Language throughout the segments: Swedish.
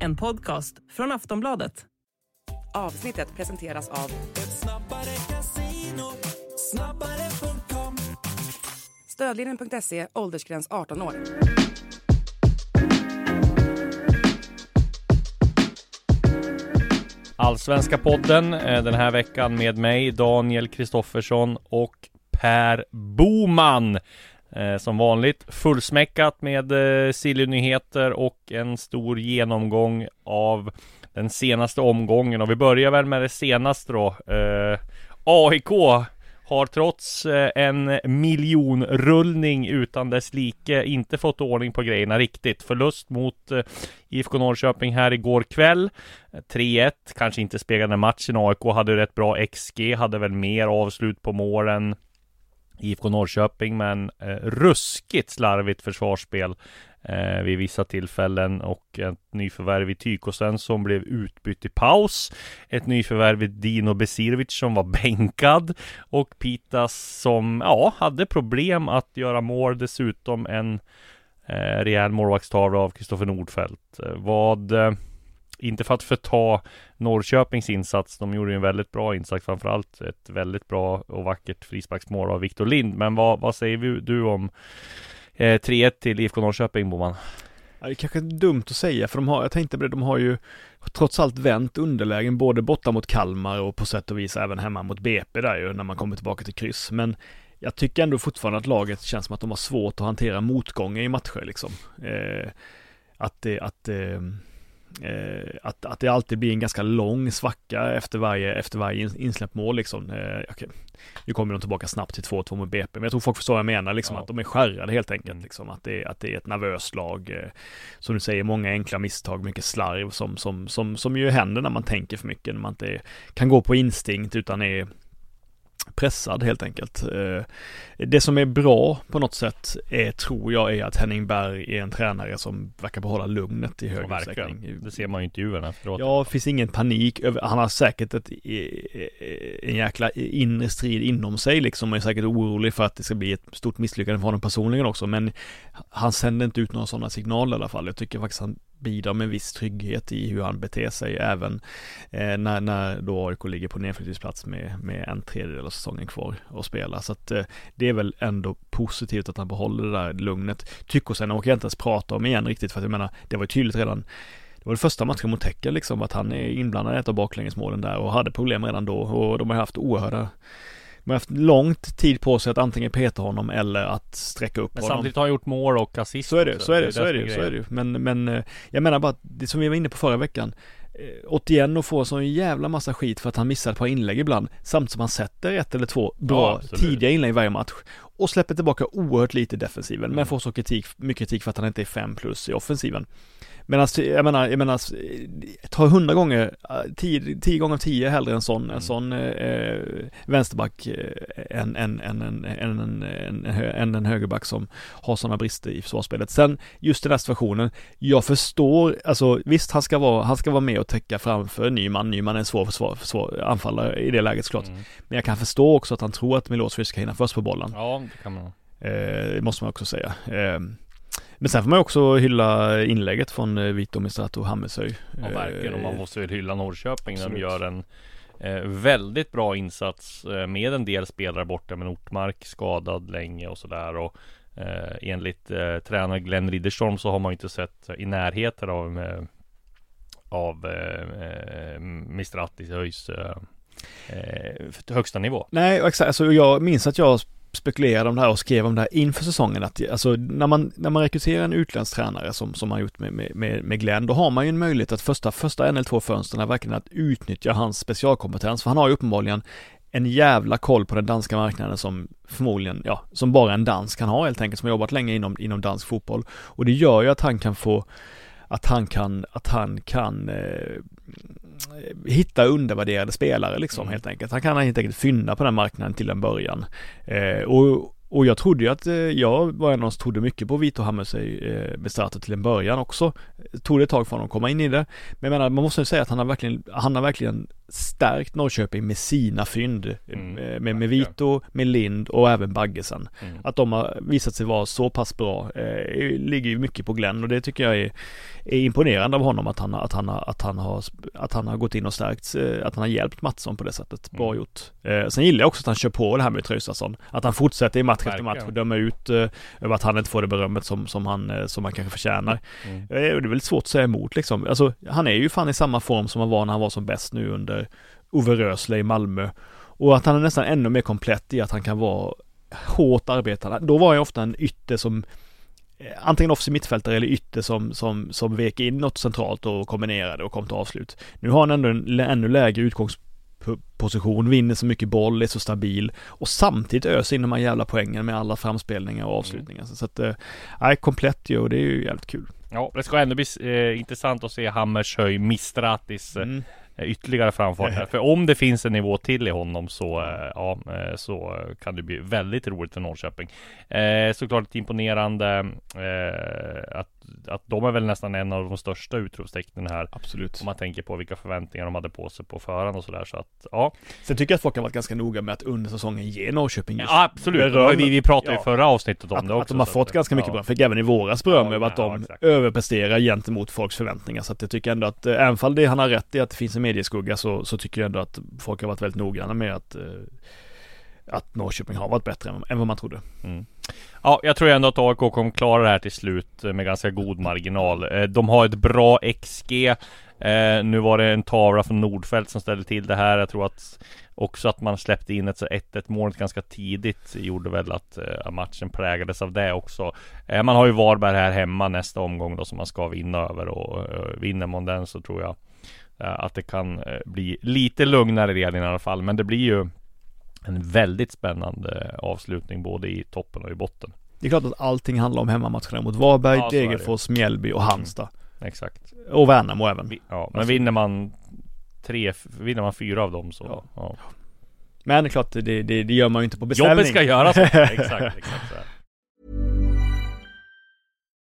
En podcast från Aftonbladet. Avsnittet presenteras av Stödlinjen.se, åldersgräns 18 år. Allsvenska podden eh, den här veckan med mig Daniel Kristoffersson och Per Boman. Eh, som vanligt fullsmäckat med eh, Silly-nyheter och en stor genomgång av den senaste omgången och vi börjar väl med det senaste då. Eh, AIK har trots eh, en miljonrullning utan dess like inte fått ordning på grejerna riktigt. Förlust mot eh, IFK Norrköping här igår kväll. 3-1, kanske inte speglade matchen. AIK hade rätt bra XG, hade väl mer avslut på målen. IFK Norrköping, men eh, ruskigt slarvigt försvarsspel eh, vid vissa tillfällen och ett nyförvärv i Tykosen som blev utbytt i paus. Ett nyförvärv i Dino Besirovic som var bänkad och Pitas som, ja, hade problem att göra mål. Dessutom en eh, rejäl målvaktstavla av Kristoffer Nordfeldt. Eh, vad eh, inte för att förta Norrköpings insats. De gjorde en väldigt bra insats, framförallt ett väldigt bra och vackert frisparksmål av Viktor Lind. Men vad, vad säger du om eh, 3-1 till IFK Norrköping, Boman? Ja, det är kanske är dumt att säga, för de har, jag tänkte på det, de har ju trots allt vänt underlägen både borta mot Kalmar och på sätt och vis även hemma mot BP där ju, när man kommer tillbaka till kryss. Men jag tycker ändå fortfarande att laget känns som att de har svårt att hantera motgångar i matcher liksom. Eh, att det, att eh, Eh, att, att det alltid blir en ganska lång svacka efter varje, efter varje insläppt mål liksom. Eh, okay. Nu kommer de tillbaka snabbt till 2-2 mot BP, men jag tror folk förstår vad jag menar, liksom, ja. att de är skärrade helt enkelt. Mm. Liksom, att, det, att det är ett nervöst lag. Eh, som du säger, många enkla misstag, mycket slarv som, som, som, som ju händer när man tänker för mycket, när man inte kan gå på instinkt utan är pressad helt enkelt. Eh, det som är bra på något sätt är, tror jag, är att Henning Berg är en tränare som verkar behålla lugnet i hög utsträckning. Det ser man ju i intervjuerna efteråt. Ja, finns ingen panik. Han har säkert ett, en jäkla inre strid inom sig liksom och är säkert orolig för att det ska bli ett stort misslyckande för honom personligen också. Men han sänder inte ut några sådana signaler i alla fall. Jag tycker faktiskt han bidrar med viss trygghet i hur han beter sig även eh, när, när då AIK ligger på nedflyttningsplats med, med en tredjedel av säsongen kvar att spela. Så att eh, det är väl ändå positivt att han behåller det där lugnet. Tycker sen orkar jag inte ens prata om igen riktigt för att jag menar, det var ju tydligt redan det var det första matchen mot Häcken liksom, att han är inblandad i ett av baklängesmålen där och hade problem redan då och de har haft oerhörda man har haft långt tid på sig att antingen peta honom eller att sträcka upp men honom. samtidigt har han gjort mål och assist. Så är det, så är det, så är det, så är det. Men, men eh, jag menar bara att det som vi var inne på förra veckan. 81 eh, och får så en jävla massa skit för att han missar ett par inlägg ibland. Samtidigt som han sätter ett eller två bra ja, tidiga inlägg i varje match. Och släpper tillbaka oerhört lite i defensiven. Men mm. får så kritik, mycket kritik för att han inte är 5 plus i offensiven. Medan, jag menar, jag menar, ta hundra gånger, tio, tio gånger av tio hellre en sån, mm. en sån eh, vänsterback eh, än en, en, en, en, en, en, en högerback som har sådana brister i försvarsspelet. Sen, just den här situationen, jag förstår, alltså visst han ska vara, han ska vara med och täcka framför Nyman, Nyman är en svår försvar, försvar, anfallare i det läget såklart. Mm. Men jag kan förstå också att han tror att Milosevic ska hinna först på bollen. Ja, det kan man. Eh, måste man också säga. Eh, men sen får man också hylla inlägget från eh, Vito Mistrato Hammershöj. Ja verkligen och man måste väl hylla Norrköping när de gör en eh, väldigt bra insats eh, med en del spelare borta med Ortmark skadad länge och sådär och eh, enligt eh, tränare Glenn Ridderstolm så har man inte sett i närheten av eh, av eh, Mistrati höjs högsta nivå. Nej, exakt. Alltså jag minns att jag spekulerade om det här och skrev om det här inför säsongen att alltså när man, när man rekryterar en utländsk tränare som, som man gjort med, med, med Glenn, då har man ju en möjlighet att första, första en eller två fönstren verkligen att utnyttja hans specialkompetens, för han har ju uppenbarligen en jävla koll på den danska marknaden som förmodligen, ja, som bara en dansk kan ha helt enkelt, som har jobbat länge inom, inom dansk fotboll. Och det gör ju att han kan få, att han kan, att han kan eh, hitta undervärderade spelare liksom mm. helt enkelt. Han kan helt enkelt fynda på den marknaden till en början. Eh, och, och jag trodde ju att, eh, jag var en av de som trodde mycket på Vito Hammersöj eh, starten till en början också. Tog det ett tag för honom att komma in i det. Men jag menar, man måste ju säga att han har verkligen, han har verkligen stärkt Norrköping med sina fynd. Mm, med, med, med Lind och även Baggesen. Mm. Att de har visat sig vara så pass bra eh, ligger ju mycket på Glenn och det tycker jag är, är imponerande av honom att han, att, han, att, han har, att han har gått in och stärkt, eh, att han har hjälpt Mattsson på det sättet. Bra Mm. gjort. Eh, sen gillar jag också att han kör på det här med Traustason. Att han fortsätter i match efter match och dömer ut eh, över att han inte får det berömmet som, som, han, eh, som han kanske förtjänar. Mm. Eh, och det är väldigt svårt att säga emot liksom. Alltså, han är ju fan i samma form som han var när han var som bäst nu under Ove Rösle i Malmö. Och att han är nästan ännu mer komplett i att han kan vara hårt arbetande. Då var jag ofta en ytter som eh, antingen offensiv mittfältare eller ytter som, som, som vek in något centralt och kombinerade och kom till avslut. Nu har han ändå en ännu lägre utgångsposition, vinner så mycket boll, är så stabil och samtidigt öser in de här jävla poängen med alla framspelningar och avslutningar. Så att, eh, nej, komplett ju och det är ju jävligt kul. Ja, det ska ändå bli eh, intressant att se Hammershöj Mistratis eh, Mm. Ytterligare framfart här. För om det finns en nivå till i honom så, eh, ja, eh, så kan det bli väldigt roligt för Norrköping. Eh, såklart ett imponerande eh, att, att de är väl nästan en av de största utropstecknen här. Absolut. Om man tänker på vilka förväntningar de hade på sig på förhand och sådär. Så att, ja. Sen tycker jag att folk har varit ganska noga med att under säsongen ge Norrköping just ja absolut. beröm. Vi, vi pratade ju Ja. i förra avsnittet om att, det också. att de har fått att- ganska mycket ja. beröm. Fick även i våras beröm Ja, över att ja, de exakt. överpresterar gentemot folks förväntningar. Så att jag tycker ändå att, eh, även fall det han har rätt i att det finns en medieskugga så, så tycker jag ändå att folk har varit väldigt noggranna med att eh, att Norrköping har varit bättre än, än vad man trodde. Mm. Ja, jag tror ändå att AIK kommer klara det här till slut eh, med ganska god marginal. Eh, de har ett bra XG. Eh, nu var det en tavla från Nordfält som ställde till det här. Jag tror att också att man släppte in ett 1-1 mål ganska tidigt gjorde väl att matchen präglades av det också. Man har ju Varberg här hemma nästa omgång då som man ska vinna över och vinner man den så tror jag att det kan bli lite lugnare redan i alla fall. Men det blir ju en väldigt spännande avslutning både i toppen och i botten. Det är klart att allting handlar om hemmamatcherna mot Varberg, Ja. Degerfors, Mjällby och Halmstad. Exakt. Och Värnamo även. Ja, men Alltså- vinner man tre, vinner man fyra av dem så, Ja. ja. Men det är klart, det, det, det gör man ju inte på beställning. Jobbet ska göras. exakt, exakt så här.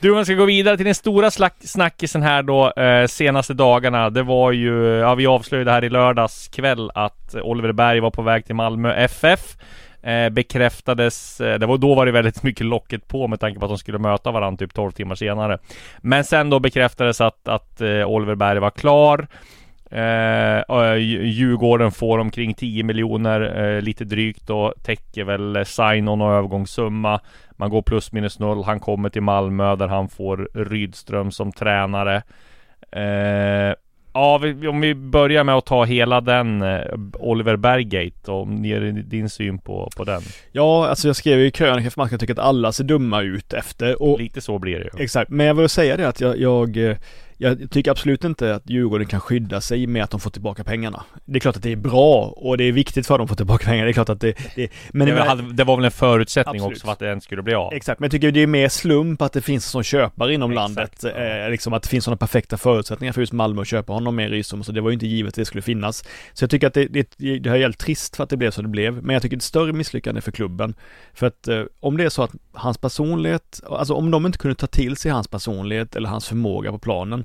Du, man ska gå vidare till den stora slack- snackisen här då eh, senaste dagarna. Det var ju, ja vi avslöjade här i lördags kväll att Oliver Berg var på väg till Malmö FF. Eh, bekräftades, eh, det var, då var det väldigt mycket locket på med tanke på att de skulle möta varandra typ 12 timmar senare. Men sen då bekräftades att, att eh, Oliver Berg var klar. Eh, och Dj- Djurgården får omkring 10 miljoner, eh, lite drygt då, täcker väl eh, sign-on och övergångssumma. Man går plus minus noll. Han kommer till Malmö där han får Rydström som tränare. Eh, ja, vi, om vi börjar med att ta hela den eh, Oliver Berggate och ger din syn på, på den. Ja, alltså jag skrev ju i krönikan för matchen jag tycker att alla ser dumma ut efter. Och Lite så blir det ju. Exakt, men jag vill säga det att jag, jag, eh, jag tycker absolut inte att Djurgården kan skydda sig med att de får tillbaka pengarna. Det är klart att det är bra och det är viktigt för dem att få tillbaka pengar. Det är klart att det... det men det, var, det var väl en förutsättning Absolut. också för att det ens skulle bli av. Exakt, men jag tycker det är mer slump att det finns sån köpare inom Exakt, landet. Eh, liksom att det finns sådana perfekta förutsättningar för just Malmö att köpa honom med Rydström. Så det var ju inte givet att det skulle finnas. Så jag tycker att det, det, det har helt trist för att det blev som det blev. Men jag tycker det är ett större misslyckande för klubben. För att eh, om det är så att hans personlighet, alltså om de inte kunde ta till sig hans personlighet eller hans förmåga på planen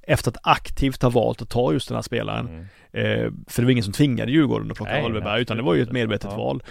efter att aktivt ha valt att ta just den här spelaren. Mm. Eh, för det var ingen som tvingade Djurgården att plocka Nej, Oliver nej, Berg, utan det var ju ett medvetet Ja. val.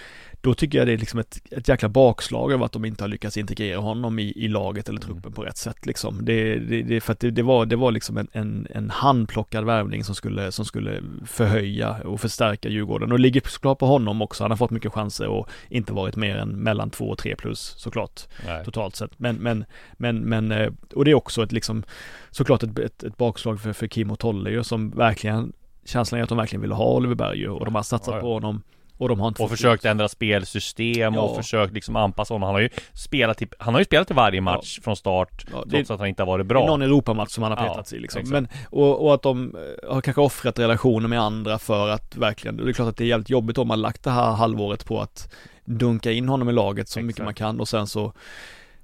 Då tycker jag det är liksom ett, ett jäkla bakslag av att de inte har lyckats integrera honom i, i laget eller truppen Mm. på rätt sätt liksom. Det, det, det, för att det, det, var, det var liksom en, en, en handplockad värvning som skulle, som skulle förhöja och förstärka Djurgården och ligger såklart på honom också. Han har fått mycket chanser och inte varit mer än mellan två och tre plus såklart Nej. totalt sett. Men, men, men, men, eh, och det är också ett liksom, såklart ett, ett, ett bakslag för, för Kim och Tolle ju, som verkligen, känslan är att de verkligen ville ha Oliver Berg ju, och de har satsat Ja, ja. på honom. Och de har inte Och försökt ändra spelsystem Ja. och försökt liksom anpassa honom. Han har ju spelat i, han har ju spelat i varje match från start det- Trots att han inte har varit Det är bra någon Europamatch som han har petats i liksom. exakt. Men, och, och att de eh, har kanske offrat relationer med andra för att verkligen, det är klart att det är jävligt jobbigt om man har lagt det här halvåret på att dunka in honom i laget så mycket Exakt. man kan och sen så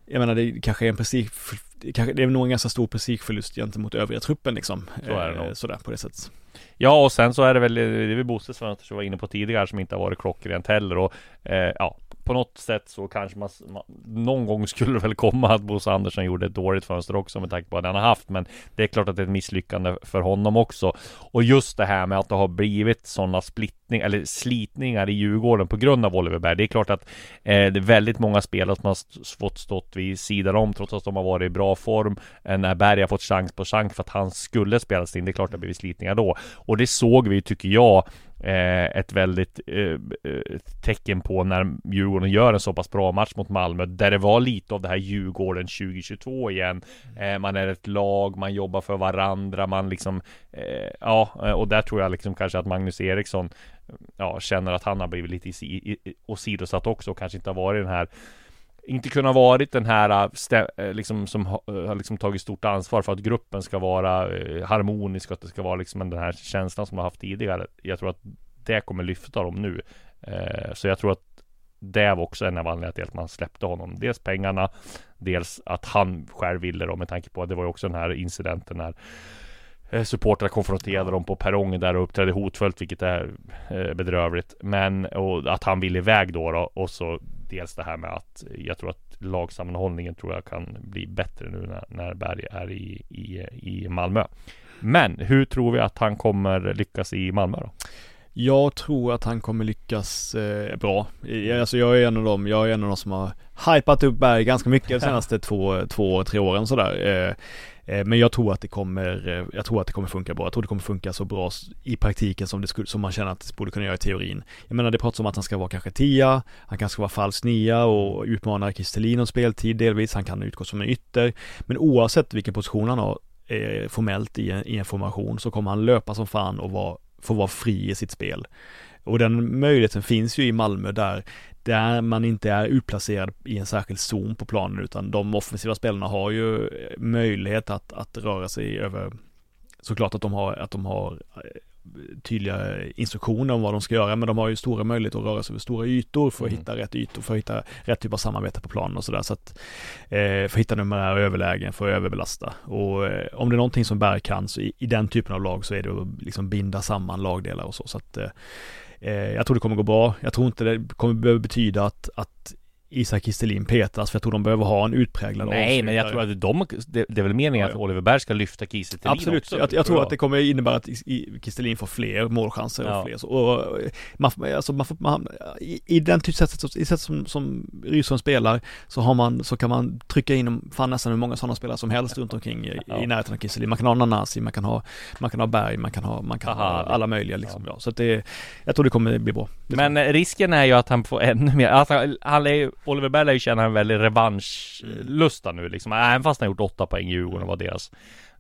jag menar det kanske är en prestige, det kanske, det är nog en ganska stor prestigeförlust gentemot övriga truppen liksom. Så är det Eh, nog. Sådär på det sättet. Ja och sen så är det väl, det är väl fönster som jag var inne på tidigare som inte har varit klockrent heller och eh, ja på något sätt så kanske man, man någon gång skulle det väl komma att Bosse Andersson gjorde ett dåligt fönster också med tanke på vad han har haft men det är klart att det är ett misslyckande för honom också och just det här med att det har blivit sådana splittning eller slitningar i Djurgården på grund av Oliver Berg. Det är klart att eh, det är väldigt många spelare som har fått stått vid sidan om trots att de har varit i bra form. Eh, när Berg har fått chans på chans för att han skulle spelas in. Det är klart att det blivit slitningar då. Och det såg vi tycker jag ett väldigt eh, eh, tecken på när Djurgården gör en så pass bra match mot Malmö där det var lite av det här Djurgården 2022 igen. Eh, man är ett lag, man jobbar för varandra, man liksom eh, ja, eh, och där tror jag liksom kanske att Magnus Eriksson ja, känner att han har blivit lite åsidosatt också och kanske inte har varit den här inte kunna varit den här äh, äh, liksom som äh, har liksom tagit stort ansvar för att gruppen ska vara harmonisk och att det ska vara liksom den här känslan som de har haft tidigare. Jag tror att det kommer lyfta dem nu. Så jag tror att det var också en av anledningarna till att man släppte honom. Dels pengarna, dels att han själv ville då med tanke på att det var ju också den här incidenten när supportrar konfronterade dem på perrongen där och uppträdde hotfullt vilket är bedrövligt. Men och att han ville iväg då, då och så dels det här med att jag tror att lagsammanhållningen tror jag kan bli bättre nu när, när Berg är i, i, i Malmö. Men hur tror vi att han kommer lyckas i Malmö då? Jag tror att han kommer lyckas eh, bra. Alltså jag är en av dem, jag är en av dem som har hypat upp Berg ganska mycket de senaste två, två, tre åren sådär. Eh, Eh, men jag tror att det kommer, eh, jag tror att det kommer funka bra. Jag tror det kommer funka så bra i praktiken som det skulle, som man känner att det borde kunna göra i teorin. Jag menar det pratas om att han ska vara kanske tia, han kanske ska vara falsk nia och utmana Kristelin om speltid delvis. Han kan utgå som en ytter. Men oavsett vilken position han har eh, formellt i en, i en formation så kommer han löpa som fan och vara få vara fri i sitt spel. Och den möjligheten finns ju i Malmö där, där man inte är utplacerad i en särskild zon på planen utan de offensiva spelarna har ju möjlighet att, att röra sig över Såklart att de har, att de har eh, tydliga instruktioner om vad de ska göra men de har ju stora möjligheter att röra sig över stora ytor för att Mm. hitta rätt ytor, för att hitta rätt typ av samarbete på planen och sådär. Så att eh, för att hitta numerära överlägen, för att överbelasta. Och eh, om det är någonting som Berg kan så i, i den typen av lag så är det att liksom binda samman lagdelar och så. Så att eh, eh, Eh, jag tror det kommer gå bra. Jag tror inte det kommer behöva betyda att, att Isak Kistelin petas för jag tror de behöver ha en utpräglad Nej, men jag tror att de, det, det är väl meningen Ja, att ja. Oliver Berg ska lyfta Kiese Thelin Absolut, också, jag, jag tror att det kommer innebära att Kistelin får fler målchanser Ja. och fler så, och man, alltså man, får, man i, i den typ sättet, i sätt som, som Rydström spelar så har man, så kan man trycka in fan nästan hur många sådana spelare som helst runt omkring i, i närheten av Kistelin. Man kan ha Nanasi, man kan ha, man kan ha Berg, man kan ha, man kan ha Aha, alla möjliga liksom. Ja. Så att det, jag tror det kommer bli bra. Men risken är ju att han får ännu mer, att han, han är ju, Oliver Berg lär ju känna en väldig revanschlusta nu liksom. Även fast han gjort åtta poäng i Djurgården och var deras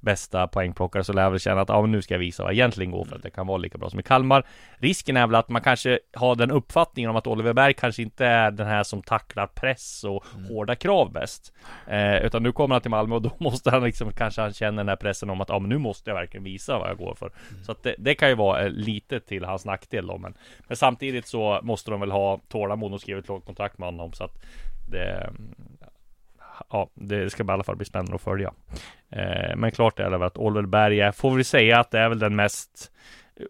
bästa poängplockare så lär jag väl känna att ja, men nu ska jag visa vad jag egentligen går för att det kan vara lika bra som i Kalmar. Risken är väl att man kanske har den uppfattningen om att Oliver Berg kanske inte är den här som tacklar press och hårda krav bäst. Eh, utan nu kommer han till Malmö och då måste han liksom kanske han känner den här pressen om att ja, men nu måste jag verkligen visa vad jag går för. Så att det, det kan ju vara eh, lite till hans nackdel då, men, men samtidigt så måste de väl ha tålamod och skriva ett långt kontrakt med honom så att det Ja, det ska i alla fall bli spännande att följa. Eh, men klart är det väl att Oliver Berg är, får vi säga att det är väl den mest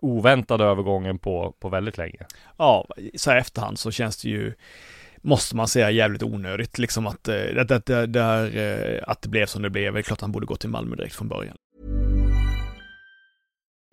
oväntade övergången på, på väldigt länge. Ja, så här efterhand så känns det ju Måste man säga jävligt onödigt liksom att, att, att, att, att, att det blev som det blev. Det är klart att han borde gå till Malmö direkt från början.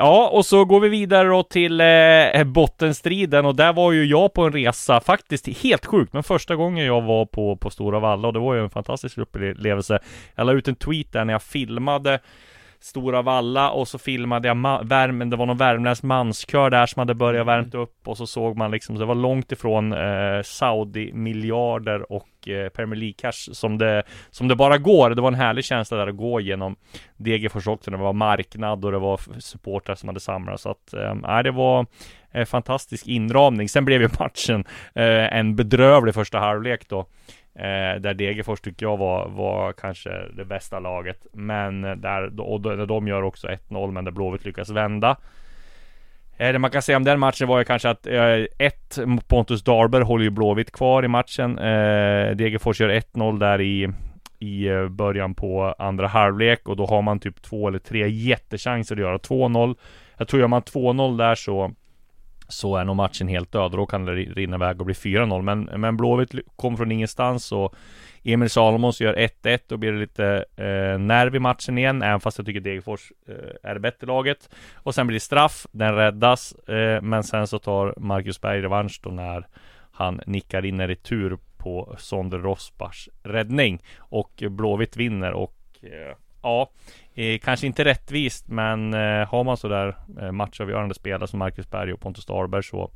Ja, och så går vi vidare då till eh, bottenstriden och där var ju jag på en resa, faktiskt helt sjukt, men första gången jag var på, på Stora Valla och det var ju en fantastisk upplevelse. Jag la ut en tweet där när jag filmade Stora Valla och så filmade jag värmen, det var någon värmländsk manskör där som hade börjat mm. värmt upp och så såg man liksom, det var långt ifrån eh, Saudi-miljarder och eh, Premier League-cash som det, som det bara går. Det var en härlig känsla där att gå genom Degerfors också. Det var marknad och det var supportrar som hade samlats. Så att, eh, det var eh, fantastisk inramning. Sen blev ju matchen eh, en bedrövlig första halvlek då. Eh, där Degerfors tycker jag var, var kanske det bästa laget. Men där, och de, de gör också 1-0 men där Blåvitt lyckas vända. Eh, det man kan säga om den matchen var ju kanske att eh, ett Pontus Darber håller ju Blåvitt kvar i matchen. Eh, Degerfors gör 1-0 där i i eh, början på andra halvlek och då har man typ två eller tre jättechanser att göra 2-0. Jag tror gör man 2-0 där så så är nog matchen helt död. och Då kan det rinna iväg och bli 4-0. Men, men Blåvitt kom från ingenstans och Emil Salomons gör 1-1. Då blir det lite eh, nerv i matchen igen. Även fast jag tycker Degerfors eh, är det bättre laget. Och sen blir det straff. Den räddas. Eh, men sen så tar Marcus Berg revansch då när han nickar in en retur på Sonder Rosbachs räddning. Och Blåvitt vinner och eh, ja, Eh, kanske inte rättvist, men eh, har man sådär eh, matchavgörande spelare som Marcus Berg och Pontus Starberg så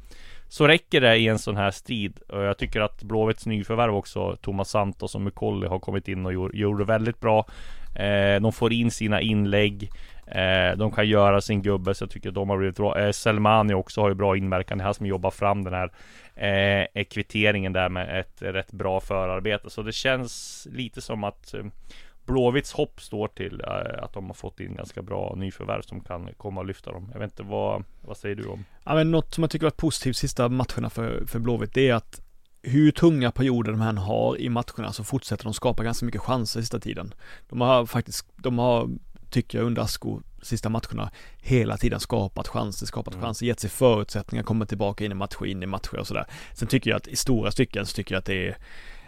så räcker det i en sån här strid. Och jag tycker att Blåvitts nyförvärv också, Thomas Santos och Mukolli har kommit in och gjort, väldigt bra. Eh, de får in sina inlägg. Eh, de kan göra sin gubbe, så jag tycker att de har blivit bra. Eh, Selmani också har ju bra inverkan. Det han som jobbar fram den här eh, eh, kvitteringen där med ett rätt bra förarbete. Så det känns lite som att eh, Blåvitts hopp står till äh, att de har fått in ganska bra nyförvärv som kan komma och lyfta dem. Jag vet inte vad, vad säger du om? Ja men något som jag tycker varit positivt sista matcherna för, för Blåvitt det är att hur tunga perioder de än har i matcherna så fortsätter de skapa ganska mycket chanser sista tiden. De har faktiskt, de har, tycker jag under Asko sista matcherna hela tiden skapat chanser, skapat mm. chanser, gett sig förutsättningar, kommit tillbaka in i matcher, in i matcher och sådär. Sen tycker jag att i stora stycken så tycker jag att det är Eh,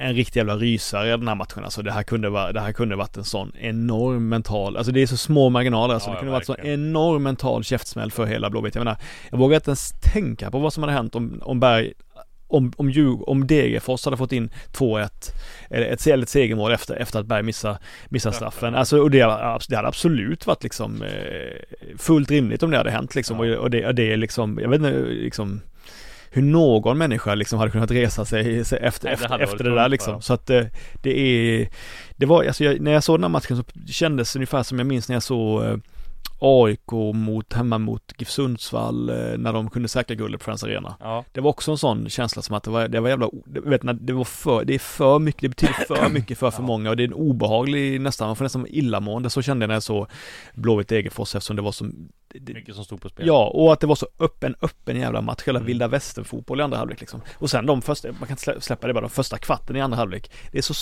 en riktig jävla rysare den här matchen. Alltså det här kunde vara, det här kunde varit en sån enorm mental, alltså det är så små marginaler alltså. Ja, det kunde varit en sån enorm mental käftsmäll för hela Blåvitt. Jag menar, jag vågar inte ens tänka på vad som hade hänt om, om Berg om, om, Djurg, om Degerfors hade fått in 2-1 eller ett, ett segermål efter, efter att Berg missar, missar straffen. Alltså, och det, det hade absolut varit liksom eh, fullt rimligt om det hade hänt liksom. Ja. Och, och, det, och det är liksom, jag vet inte, liksom hur någon människa liksom hade kunnat resa sig efter, Nej, efter, efter det där liksom. Så att det, eh, det är, det var, alltså jag, när jag såg den här matchen så kändes det ungefär som jag minns när jag såg eh, AIK mot, hemma mot GIF Sundsvall eh, när de kunde säkra guldet på Friends Arena. Ja. Det var också en sån känsla som att det var, det var jävla, vet när det var för, det är för mycket, det betyder för mycket för för ja. många och det är en obehaglig nästan, man får nästan illamående, så kände jag när jag såg Blåvitt Degerfors eftersom det var så det, mycket som stod på spel. Ja, och att det var så öppen, öppen jävla match, hela mm. vilda västern fotboll i andra halvlek liksom. Och sen de första, man kan inte släppa det bara, de första kvarten i andra halvlek, det är så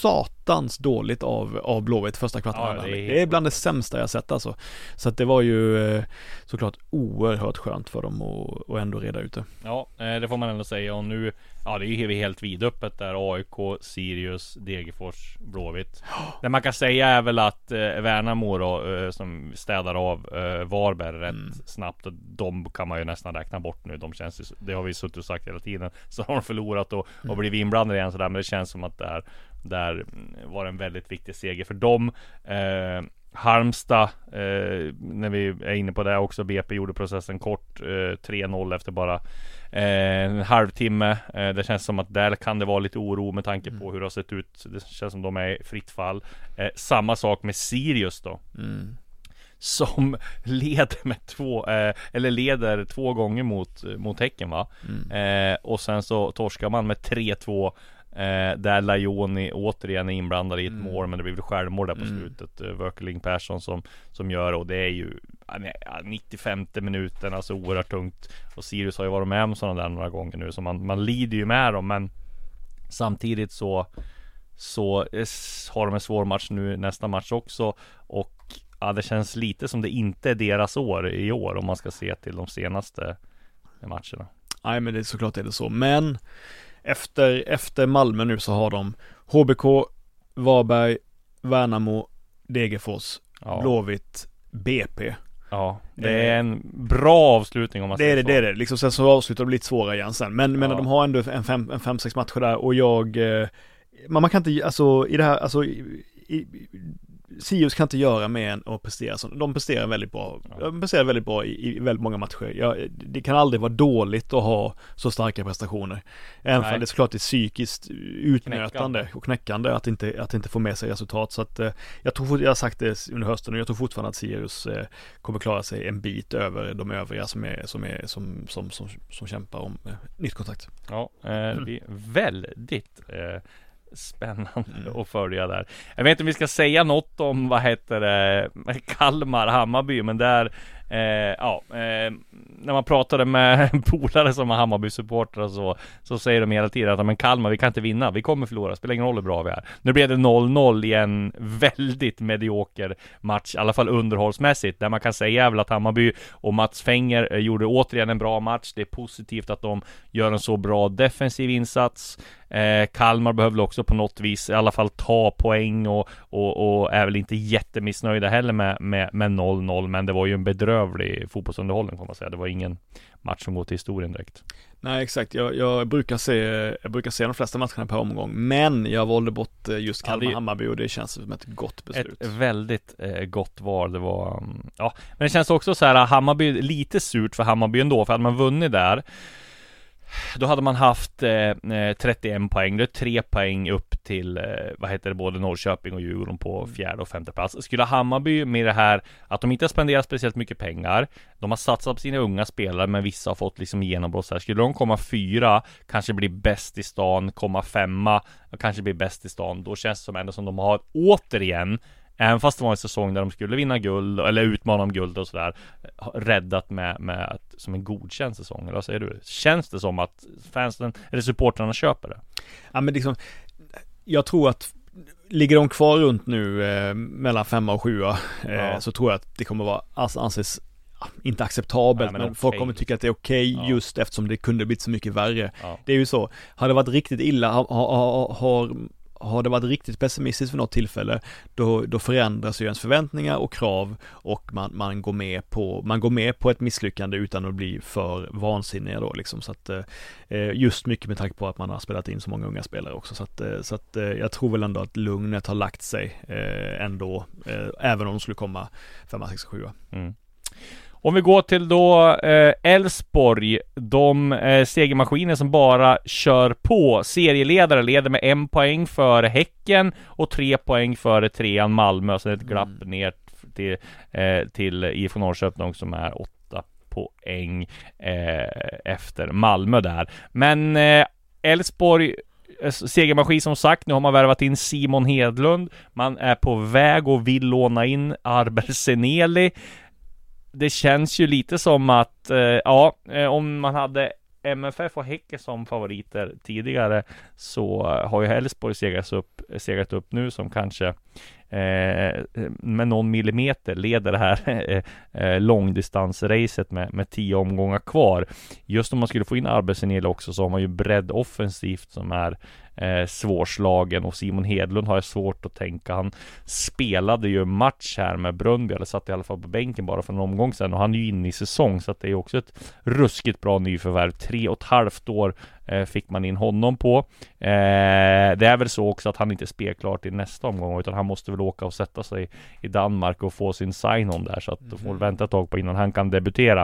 satans dåligt av, av Blåvitt första kvarten. Ja, det, är det är bland det sämsta jag sett alltså. Så att det var ju eh, såklart oerhört skönt för dem att, att ändå reda ut det. Ja, eh, det får man ändå säga och nu Ja det är ju helt vidöppet där AIK, Sirius, Degerfors, Blåvitt. Det man kan säga är väl att eh, Värnamo då, eh, som städar av eh, Varberg rätt mm. snabbt. Och de kan man ju nästan räkna bort nu. De känns ju, det har vi suttit och sagt hela tiden. Så har de förlorat och, och mm. blivit inblandade igen sådär. Men det känns som att det är där var en väldigt viktig seger för dem. Eh, Halmstad, eh, när vi är inne på det också, BP gjorde processen kort, eh, 3-0 efter bara eh, en halvtimme. Eh, det känns som att där kan det vara lite oro med tanke på mm. hur det har sett ut. Det känns som de är i fritt fall. Eh, samma sak med Sirius då. Mm. Som leder med två, eh, eller leder två gånger mot, mot Häcken va? Mm. och sen så torskar man med 3-2 Eh, där Lajoni återigen är inblandad i ett mm. mål men det blir väl självmål där på mm. slutet. Eh, Persson som, som gör och det är ju ja, 95 minuten, alltså oerhört tungt. Och Sirius har ju varit med om sådana där några gånger nu så man, man lider ju med dem men samtidigt så så har de en svår match nu nästa match också och ja, det känns lite som det inte är deras år i år om man ska se till de senaste matcherna. Nej men det är såklart är det så men efter, efter Malmö nu så har de HBK, Varberg, Värnamo, Degerfors, ja. Blåvitt, BP. Ja, det är en bra avslutning om man Det är säger det, så. det är det. Liksom, sen så avslutar det lite svårare igen sen. Men, men Ja. de har ändå en fem, en fem, sex matcher där och jag, eh, man, man kan inte, alltså i det här, alltså i, i, Sirius kan inte göra mer än att prestera som, de presterar väldigt bra, de presterar väldigt bra i, i väldigt många matcher. Jag, det kan aldrig vara dåligt att ha så starka prestationer. Även Nej. det såklart är psykiskt utnötande Knäckande. och knäckande att inte, att inte få med sig resultat. Så att eh, jag tror, jag har sagt det under hösten och jag tror fortfarande att Sirius eh, kommer klara sig en bit över de övriga som är, som är, som, som, som, som kämpar om eh, nytt kontrakt. Ja, eh, det blir väldigt spännande Mm. att följa där. Jag vet inte om vi ska säga något om, vad heter det, Kalmar, Hammarby, men där Eh, ja, eh, när man pratade med polare som är Hammarby-supportrar så, så säger de hela tiden att men Kalmar, vi kan inte vinna, vi kommer förlora, spelar ingen roll hur bra vi är. Nu blev det 0-0 i en väldigt medioker match, i alla fall underhållsmässigt, där man kan säga väl att Hammarby och Mats Fenger eh, gjorde återigen en bra match. Det är positivt att de gör en så bra defensiv insats. Eh, Kalmar behöver också på något vis i alla fall ta poäng och, och, och är väl inte jättemissnöjda heller med, med, med 0-0 men det var ju en bedrövlig fotbollsunderhållning får man säga. Det var ingen match som går till historien direkt. Nej exakt, jag, jag, brukar se, jag brukar se de flesta matcherna per omgång, men jag valde bort eh, just Ja, Kalmar-Hammarby och det känns som ett gott beslut. Ett väldigt eh, gott val. Det var, mm, ja, men det känns också så här Hammarby, lite surt för Hammarby ändå, för hade man vunnit där då hade man haft eh, eh, 31 poäng, det är tre poäng upp till, eh, vad heter det, både Norrköping och Djurgården på fjärde och femte plats. Skulle Hammarby med det här, att de inte har spenderat speciellt mycket pengar, de har satsat på sina unga spelare, men vissa har fått liksom genombrott så här. Skulle de komma fyra, kanske bli bäst i stan, komma femma, kanske bli bäst i stan, då känns det som ändå som de har återigen Även fast det var en säsong där de skulle vinna guld, eller utmana om guld och sådär Räddat med, med att, som en godkänd säsong, eller vad säger du? Känns det som att fansen, eller supportrarna köper det? Ja men liksom, jag tror att Ligger de kvar runt nu eh, mellan femma och sjua eh, Ja. så tror jag att det kommer vara, alltså, anses ja, inte acceptabelt, Nej, men, men folk okej. kommer tycka att det är okej Ja. just eftersom det kunde blivit så mycket värre. Ja. Det är ju så, har det varit riktigt illa, har, har, har, har det varit riktigt pessimistiskt för något tillfälle, då, då förändras ju ens förväntningar och krav och man, man, går med på, man går med på ett misslyckande utan att bli för vansinniga då liksom. Så att, eh, eh, just mycket med tanke på att man har spelat in så många unga spelare också. Så att, eh, så att eh, jag tror väl ändå att lugnet har lagt sig eh, ändå, eh, även om de skulle komma femma, sexa, sjua. Mm. Om vi går till då eh, Elfsborg, de eh, segermaskiner som bara kör på. Serieledare leder med en poäng för Häcken och tre poäng före trean Malmö. Är ett glapp ner till, eh, till IFK Norrköping som är åtta poäng eh, efter Malmö där. Men eh, Elfsborg eh, Segermaskin som sagt, nu har man värvat in Simon Hedlund Man är på väg och vill låna in Arber Seneli det känns ju lite som att, eh, ja, eh, om man hade MFF och Häcken som favoriter tidigare så har ju Elfsborg segrat upp, segrat upp nu som kanske Eh, eh, med någon millimeter leder det här eh, eh, långdistansracet med, med tio omgångar kvar. Just om man skulle få in Arbesenel också så har man ju bredd offensivt som är eh, svårslagen och Simon Hedlund har jag svårt att tänka. Han spelade ju match här med Brönnby, eller satt i alla fall på bänken bara för en omgång sedan och han är ju inne i säsong så att det är också ett ruskigt bra nyförvärv. Tre och ett halvt år fick man in honom på. Eh, det är väl så också att han inte spelar klart i nästa omgång utan han måste väl åka och sätta sig i Danmark och få sin sign-on där så att de får väl vänta ett tag på innan han kan debutera.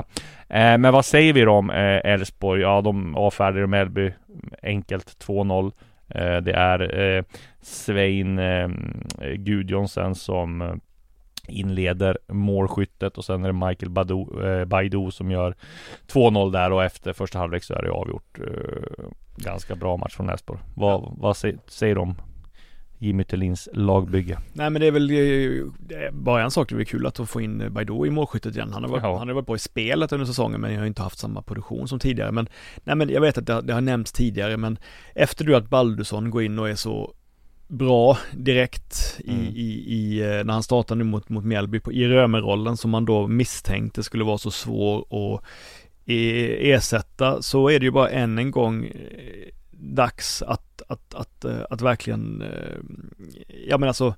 Eh, men vad säger vi då om eh, Elfsborg? Ja, de avfärdar Mellby enkelt 2-0. Eh, det är eh, Svein eh, Gudjonsen som eh, inleder målskyttet och sen är det Michael Badou, eh, Baidu som gör 2-0 där och efter första halvlek så är det avgjort. Eh, ganska bra match från Elfsborg. Vad, vad säger, säger om Jimmy Thelins lagbygge? Nej men det är väl det är bara en sak, det är kul att få in Baidu i målskyttet igen. Han har varit, Ja. han har varit bra i spelet under säsongen men jag har inte haft samma produktion som tidigare. Men, nej men jag vet att det, det har nämnts tidigare men efter du att Baldusson går in och är så bra direkt i, Mm. i, i, eh, när han startar nu mot, mot Mjällby på, i Römerrollen som man då misstänkte skulle vara så svår att eh, ersätta så är det ju bara än en gång eh, dags att, att, att, eh, att verkligen, ja men alltså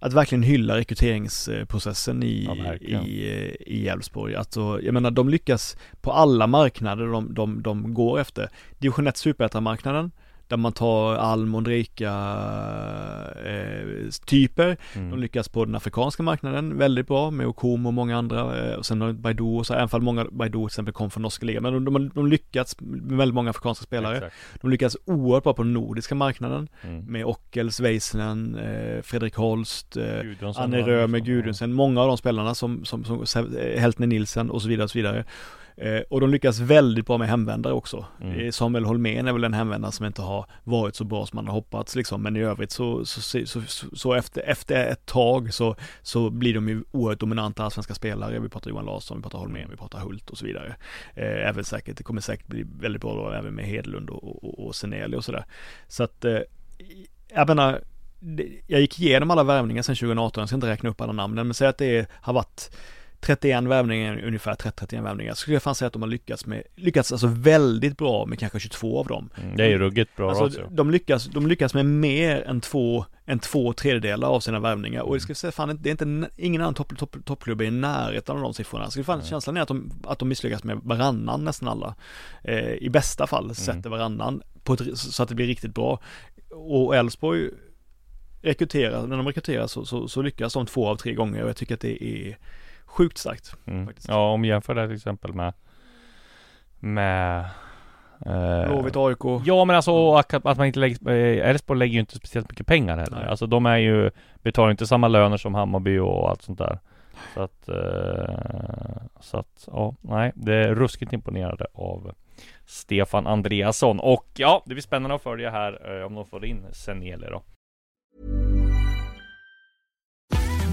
att verkligen hylla rekryteringsprocessen i, Ja, i, i Elfsborg. Alltså, jag menar, de lyckas på alla marknader de, de, de går efter. Division 1 Superettan-marknaden, där man tar Alm och Drika eh, typer. Mm. De lyckas på den afrikanska marknaden väldigt bra med Okom och många andra. Eh, och sen har Baidu och så, även fall många Baidu till exempel kom från norska ligan. Men de, de, har- de lyckats med väldigt många afrikanska spelare. Exakt. De lyckas oerhört bra på den nordiska marknaden Mm. med Ockels, Weissnen, eh, Fredrik Holst, eh, Anne Römer, Gudrunsen, många av de spelarna som, som, som eh, Heltner Nilsen och så vidare och så vidare. Eh, och de lyckas väldigt bra med hemvändare också. Mm. Eh, Samuel Holmén är väl en hemvändare som inte har varit så bra som man har hoppats liksom, men i övrigt så, så, så, så, efter, efter ett tag så, så blir de ju oerhört dominanta allsvenska spelare. Vi pratar Johan Larsson, vi pratar Holmén, vi pratar Hult och så vidare. Eh, även säkert, det kommer säkert bli väldigt bra då, även med Hedlund och, och, och Seneli och sådär. Så att, eh, jag menar, jag gick igenom alla värvningar sedan 2018, jag ska inte räkna upp alla namnen, men säg att det är, har varit 31 värvningar, ungefär 30-31 värvningar, så skulle jag fan säga att de har lyckats med, lyckats alltså väldigt bra med kanske 22 av dem. Mm, Det är ju ruggigt bra Alltså, ratio. de, lyckas, de lyckas med mer än två, än två tredjedelar av sina värvningar och det ska säga, fan, det är inte, ingen annan topp, topp, toppklubb är i närheten av de siffrorna. Så fan, känslan är att de, att de misslyckas med varannan nästan alla. Eh, I bästa fall sätter varannan på ett, så att det blir riktigt bra. Och Elfsborg rekryterar, när de rekryterar så, så, så lyckas de två av tre gånger och jag tycker att det är sjukt starkt. Mm. Ja, om jämför det här till exempel med med eh, Blåvitt, AIK. Ja men alltså att, att man inte lägger, eh, Elfsborg lägger ju inte speciellt mycket pengar heller. Nej. Alltså de är ju, betalar inte samma löner som Hammarby och allt sånt där. Så att, eh, så att, ja, nej, det är ruskigt imponerade av Stefan Andreasson. Och ja, det blir spännande att följa här eh, om de får in Senele då.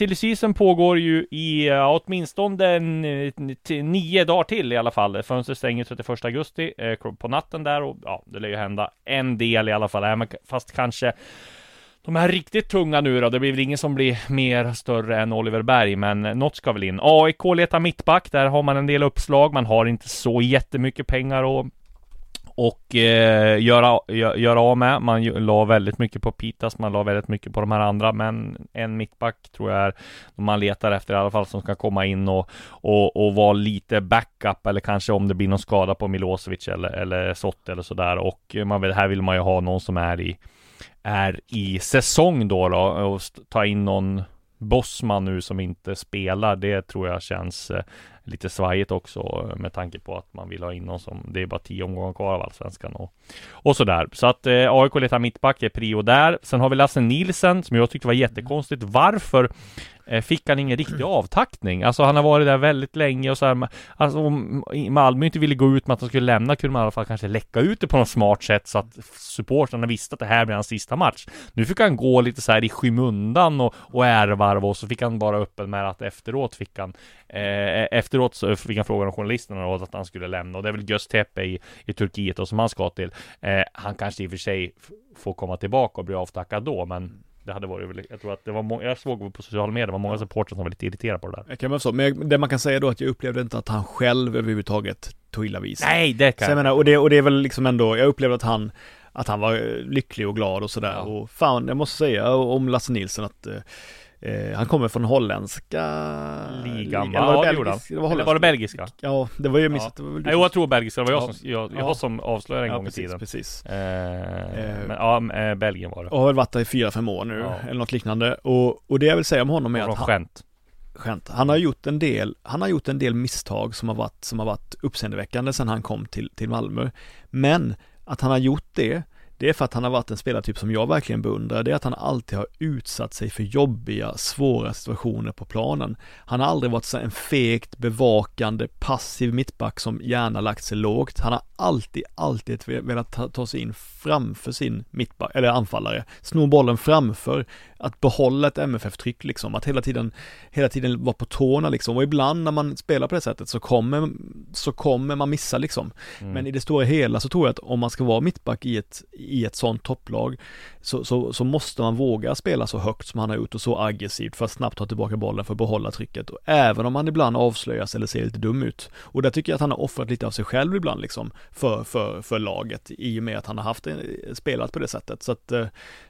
Silly season pågår ju i uh, åtminstone en, eh, t- nio dagar till i alla fall. Fönstret stänger 31 augusti uh, på natten där och ja, det lär ju hända en del i alla fall. Äh, Även fast kanske de här riktigt tunga nu då, det blir väl ingen som blir mer större än Oliver Berg, men något ska väl in. AIK letar mittback, där har man en del uppslag, man har inte så jättemycket pengar och och eh, göra, gö- göra av med. Man la väldigt mycket på Pitas, man la väldigt mycket på de här andra, men en mittback tror jag är man letar efter i alla fall som ska komma in och, och, och vara lite backup eller kanske om det blir någon skada på Milosevic eller, eller Sott eller sådär och man vill, här vill man ju ha någon som är i är i säsong då, då och ta in någon Bossman nu som inte spelar, det tror jag känns eh, lite svajigt också med tanke på att man vill ha in någon som, det är bara tio omgångar kvar av Allsvenskan och, och sådär. Så att eh, AIK letar mittback, är prio där. Sen har vi Lasse Nilsen som jag tyckte var jättekonstigt. Varför eh, fick han ingen riktig avtackning? Alltså han har varit där väldigt länge och så här, alltså om Malmö inte ville gå ut med att han skulle lämna kunde man i alla fall kanske läcka ut det på något smart sätt så att supportrarna visste att det här blir hans sista match. Nu fick han gå lite så här i skymundan och, och ärvarva och så fick han vara öppen med att efteråt fick han eh, efteråt så fick han frågan av journalisterna och att han skulle lämna och det är väl Göztepe i, i Turkiet och som han ska till. Eh, han kanske i och för sig får komma tillbaka och bli avtackad då, men det hade varit väl, jag tror att det var många, jag såg på sociala medier, det var många supportrar som var lite irriterade på det där. Jag kan väl förstå, men det man kan säga då att jag upplevde inte att han själv överhuvudtaget tog illa vid sig. Nej, det kan Så jag menar, och det, och det är väl liksom ändå, jag upplevde att han, att han var eh, lycklig och glad och sådär. Ja. Och fan, jag måste säga om Lasse Nilsson att eh, eh, han kommer från holländska Ligan, Eller va? var Ja, det han. belgisk? Det var Eller var det belgiska? Ja, det var ju missat. Ja. Jo, jag tror belgiska, det var jag Ja. som, jag, Ja. jag som avslöjade en ja, gång precis, i tiden. Precis. Eh, men ja, eh, Belgien var det. Och har väl varit där i fyra, fem år nu, Ja. eller något liknande. Och, och det jag vill säga om honom är att han, skämt. skämt. Han har gjort en del, han har gjort en del misstag som har varit, som har varit uppseendeväckande sedan han kom till, till Malmö. Men att han har gjort det, det är för att han har varit en spelartyp som jag verkligen beundrar. Det är att han alltid har utsatt sig för jobbiga, svåra situationer på planen. Han har aldrig varit en fegt, bevakande, passiv mittback som gärna lagt sig lågt. Han har alltid, alltid velat ta, ta sig in framför sin mittback, eller anfallare, sno bollen framför, att behålla ett MFF-tryck liksom, att hela tiden, hela tiden vara på tårna liksom, och ibland när man spelar på det sättet så kommer, så kommer man missa liksom. Mm. Men i det stora hela så tror jag att om man ska vara mittback i ett, i ett sånt topplag så, så, så måste man våga spela så högt som han har gjort och så aggressivt för att snabbt ta tillbaka bollen för att behålla trycket. Och även om han ibland avslöjas eller ser lite dum ut. Och där tycker jag att han har offrat lite av sig själv ibland liksom för, för, för laget i och med att han har haft spelat på det sättet. Så att eh,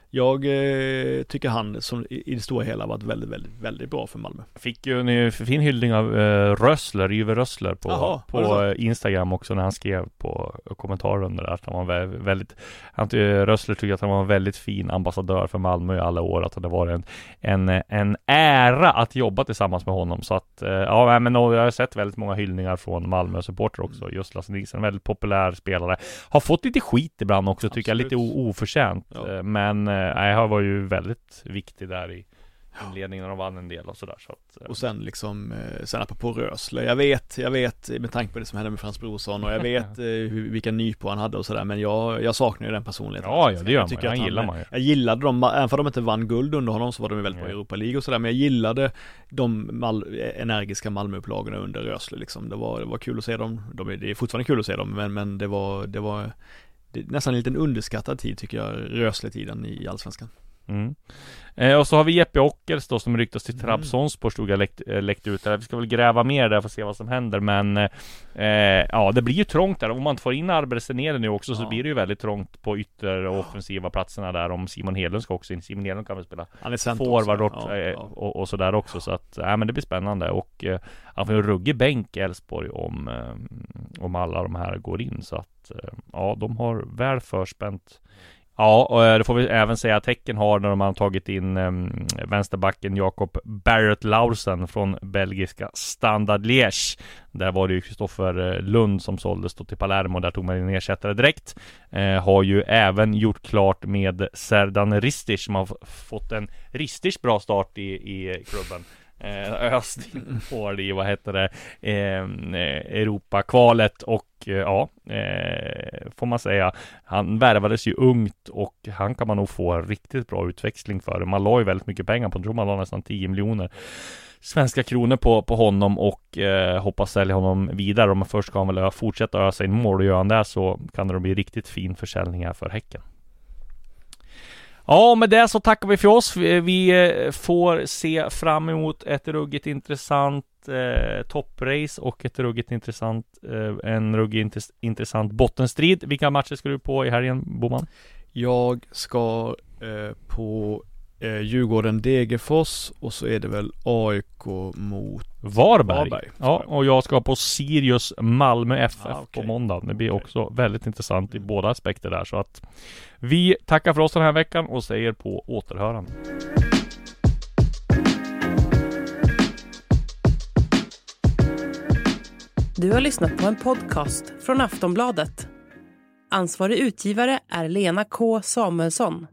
jag eh, tycker han som i det stora hela varit väldigt, väldigt, väldigt bra för Malmö. Fick ju en fin hyllning av eh, Rössler, Yve Rössler på, Aha, på Instagram också när han skrev på kommentarer under det att han var väldigt, han Rössler tycker att han var en väldigt fin ambassadör för Malmö i alla år, att det var en, en, en ära att jobba tillsammans med honom. Så att, eh, ja men jag har sett väldigt många hyllningar från Malmö supporter också, just Lasse Nilsson, väldigt populär spelare. Har fått lite skit ibland också, Absolut. tycker jag, lite oförtjänt. Ja. Eh, men nej, han var ju väldigt viktig där i inledningen när de vann en del och sådär så att, eh. Och sen liksom, eh, sen apropå Rösle, jag vet, jag vet med tanke på det som hände med Frans Brorsson och jag vet eh, hur, vilka nypor han hade och sådär men jag, jag saknar ju den personligheten. Ja, ja det gör man, jag, han gillar man ju. Jag gillade dem, även för de inte vann guld under honom så var de ju väldigt bra i Europa League och sådär men jag gillade de Mal energiska Malmöupplagorna under Rösle liksom, det var, det var kul att se dem, de, det är fortfarande kul att se dem men, men det var, det var det är nästan en liten underskattad tid tycker jag, Rösletiden i Allsvenskan. Mm. Eh, och så har vi Jeppe Ockels då som ryktas till mm. Trabzonspor stod jag läckt, äh, läckt ut där. Vi ska väl gräva mer där för att se vad som händer men eh, Ja det blir ju trångt där. Om man inte får in Arbersenere nu också ja. så blir det ju väldigt trångt på ytter och offensiva platserna där om Simon Hedlund ska också in. Simon Hedlund kan väl spela forward och, ja, ja. och, och sådär också så att Ja men det blir spännande och eh, Han får en ruggig bänk Elfsborg om eh, Om alla de här går in så att eh, Ja de har väl förspänt Ja, och eh, det får vi även säga att Häcken har när de har tagit in um, vänsterbacken Jakob Barrett Lausen från belgiska Standard Liège. Där var det ju Kristoffer eh, Lund som såldes då till Palermo. Där tog man in ersättare direkt. Eh, har ju även gjort klart med Serdan Ristic som har fått en Ristic bra start i, i eh, klubben. Eh, öst in på det i, vad heter det, ehm, eh, Europakvalet och eh, ja, eh, får man säga, han värvades ju ungt och han kan man nog få en riktigt bra utväxling för. Man la ju väldigt mycket pengar på, jag tror man la nästan 10 miljoner svenska kronor på, på honom och eh, hoppas sälja honom vidare. Om först ska han väl fortsätta ösa in mål och gör han det så kan det bli riktigt fin försäljning här för Häcken. Ja, med det så tackar vi för oss. Vi eh, får se fram emot ett ruggigt intressant eh, topprace och ett ruggigt intressant, eh, en ruggigt intressant bottenstrid. Vilka matcher ska du på i helgen, Boman? Jag ska eh, på eh, Djurgården Degerfors och så är det väl AIK mot Varberg. Varberg. Ja, och jag ska på Sirius Malmö FF ah, okay. på måndag. Det blir också väldigt intressant i båda aspekter där så att vi tackar för oss den här veckan och säger på återhörande. Du har lyssnat på en podcast från Aftonbladet. Ansvarig utgivare är Lena K Samuelsson.